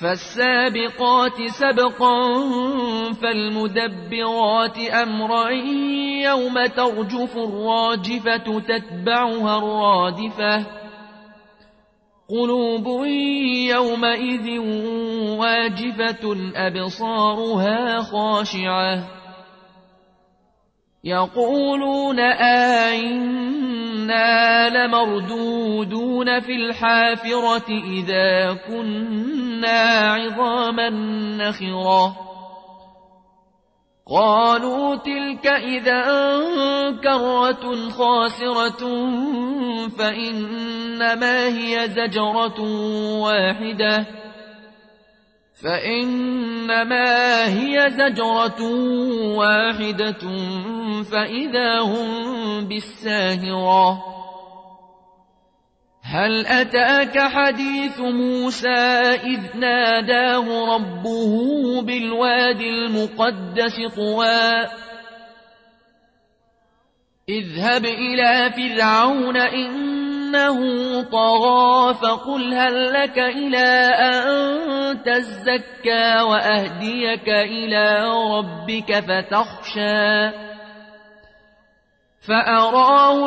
فالسابقات سبقا فالمدبرات أمرا يوم ترجف الراجفة تتبعها الرادفة قلوب يومئذ واجفة أبصارها خاشعة يقولون آئنا لمردودون في الحافرة إذا كنا عظاما نخرة. قالوا تلك إذا كرة خاسرة فإنما هي زجرة واحدة. فإنما هي زجرة واحدة فإذا هم بالساهرة. هل أتاك حديث موسى إذ ناداه ربه بالواد المقدس طوى؟ اذهب إلى فرعون إنه طغى فقل هل لك إلى أن تزكى وأهديك إلى ربك فتخشى؟ فأراه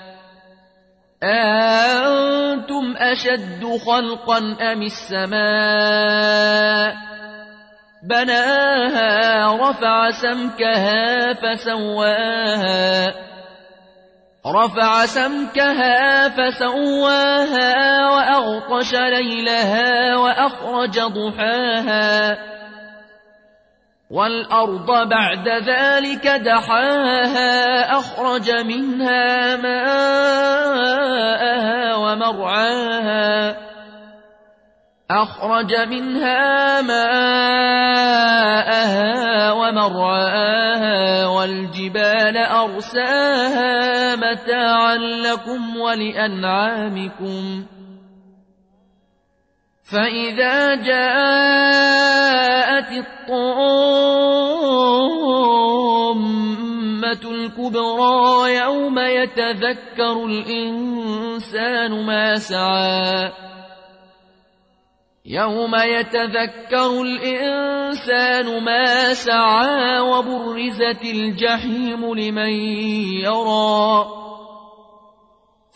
أنتم أشد خلقا أم السماء بناها رفع سمكها فسواها رفع سمكها فسواها وأغطش ليلها وأخرج ضحاها والأرض بعد ذلك دحاها أخرج منها ماءها ومرعاها. أخرج منها ماءها ومرعاها والجبال أرساها متاعا لكم ولأنعامكم. فإذا جاءت الطامة الكبرى يوم يتذكر الإنسان ما سعى يوم يتذكر الإنسان ما سعى وبرزت الجحيم لمن يرى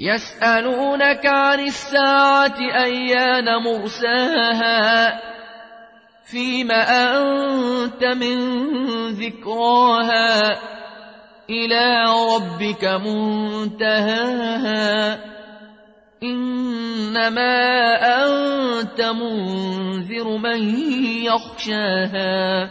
يسألونك عن الساعة أيان مرساها فيم أنت من ذكراها إلى ربك منتهاها إنما أنت منذر من يخشاها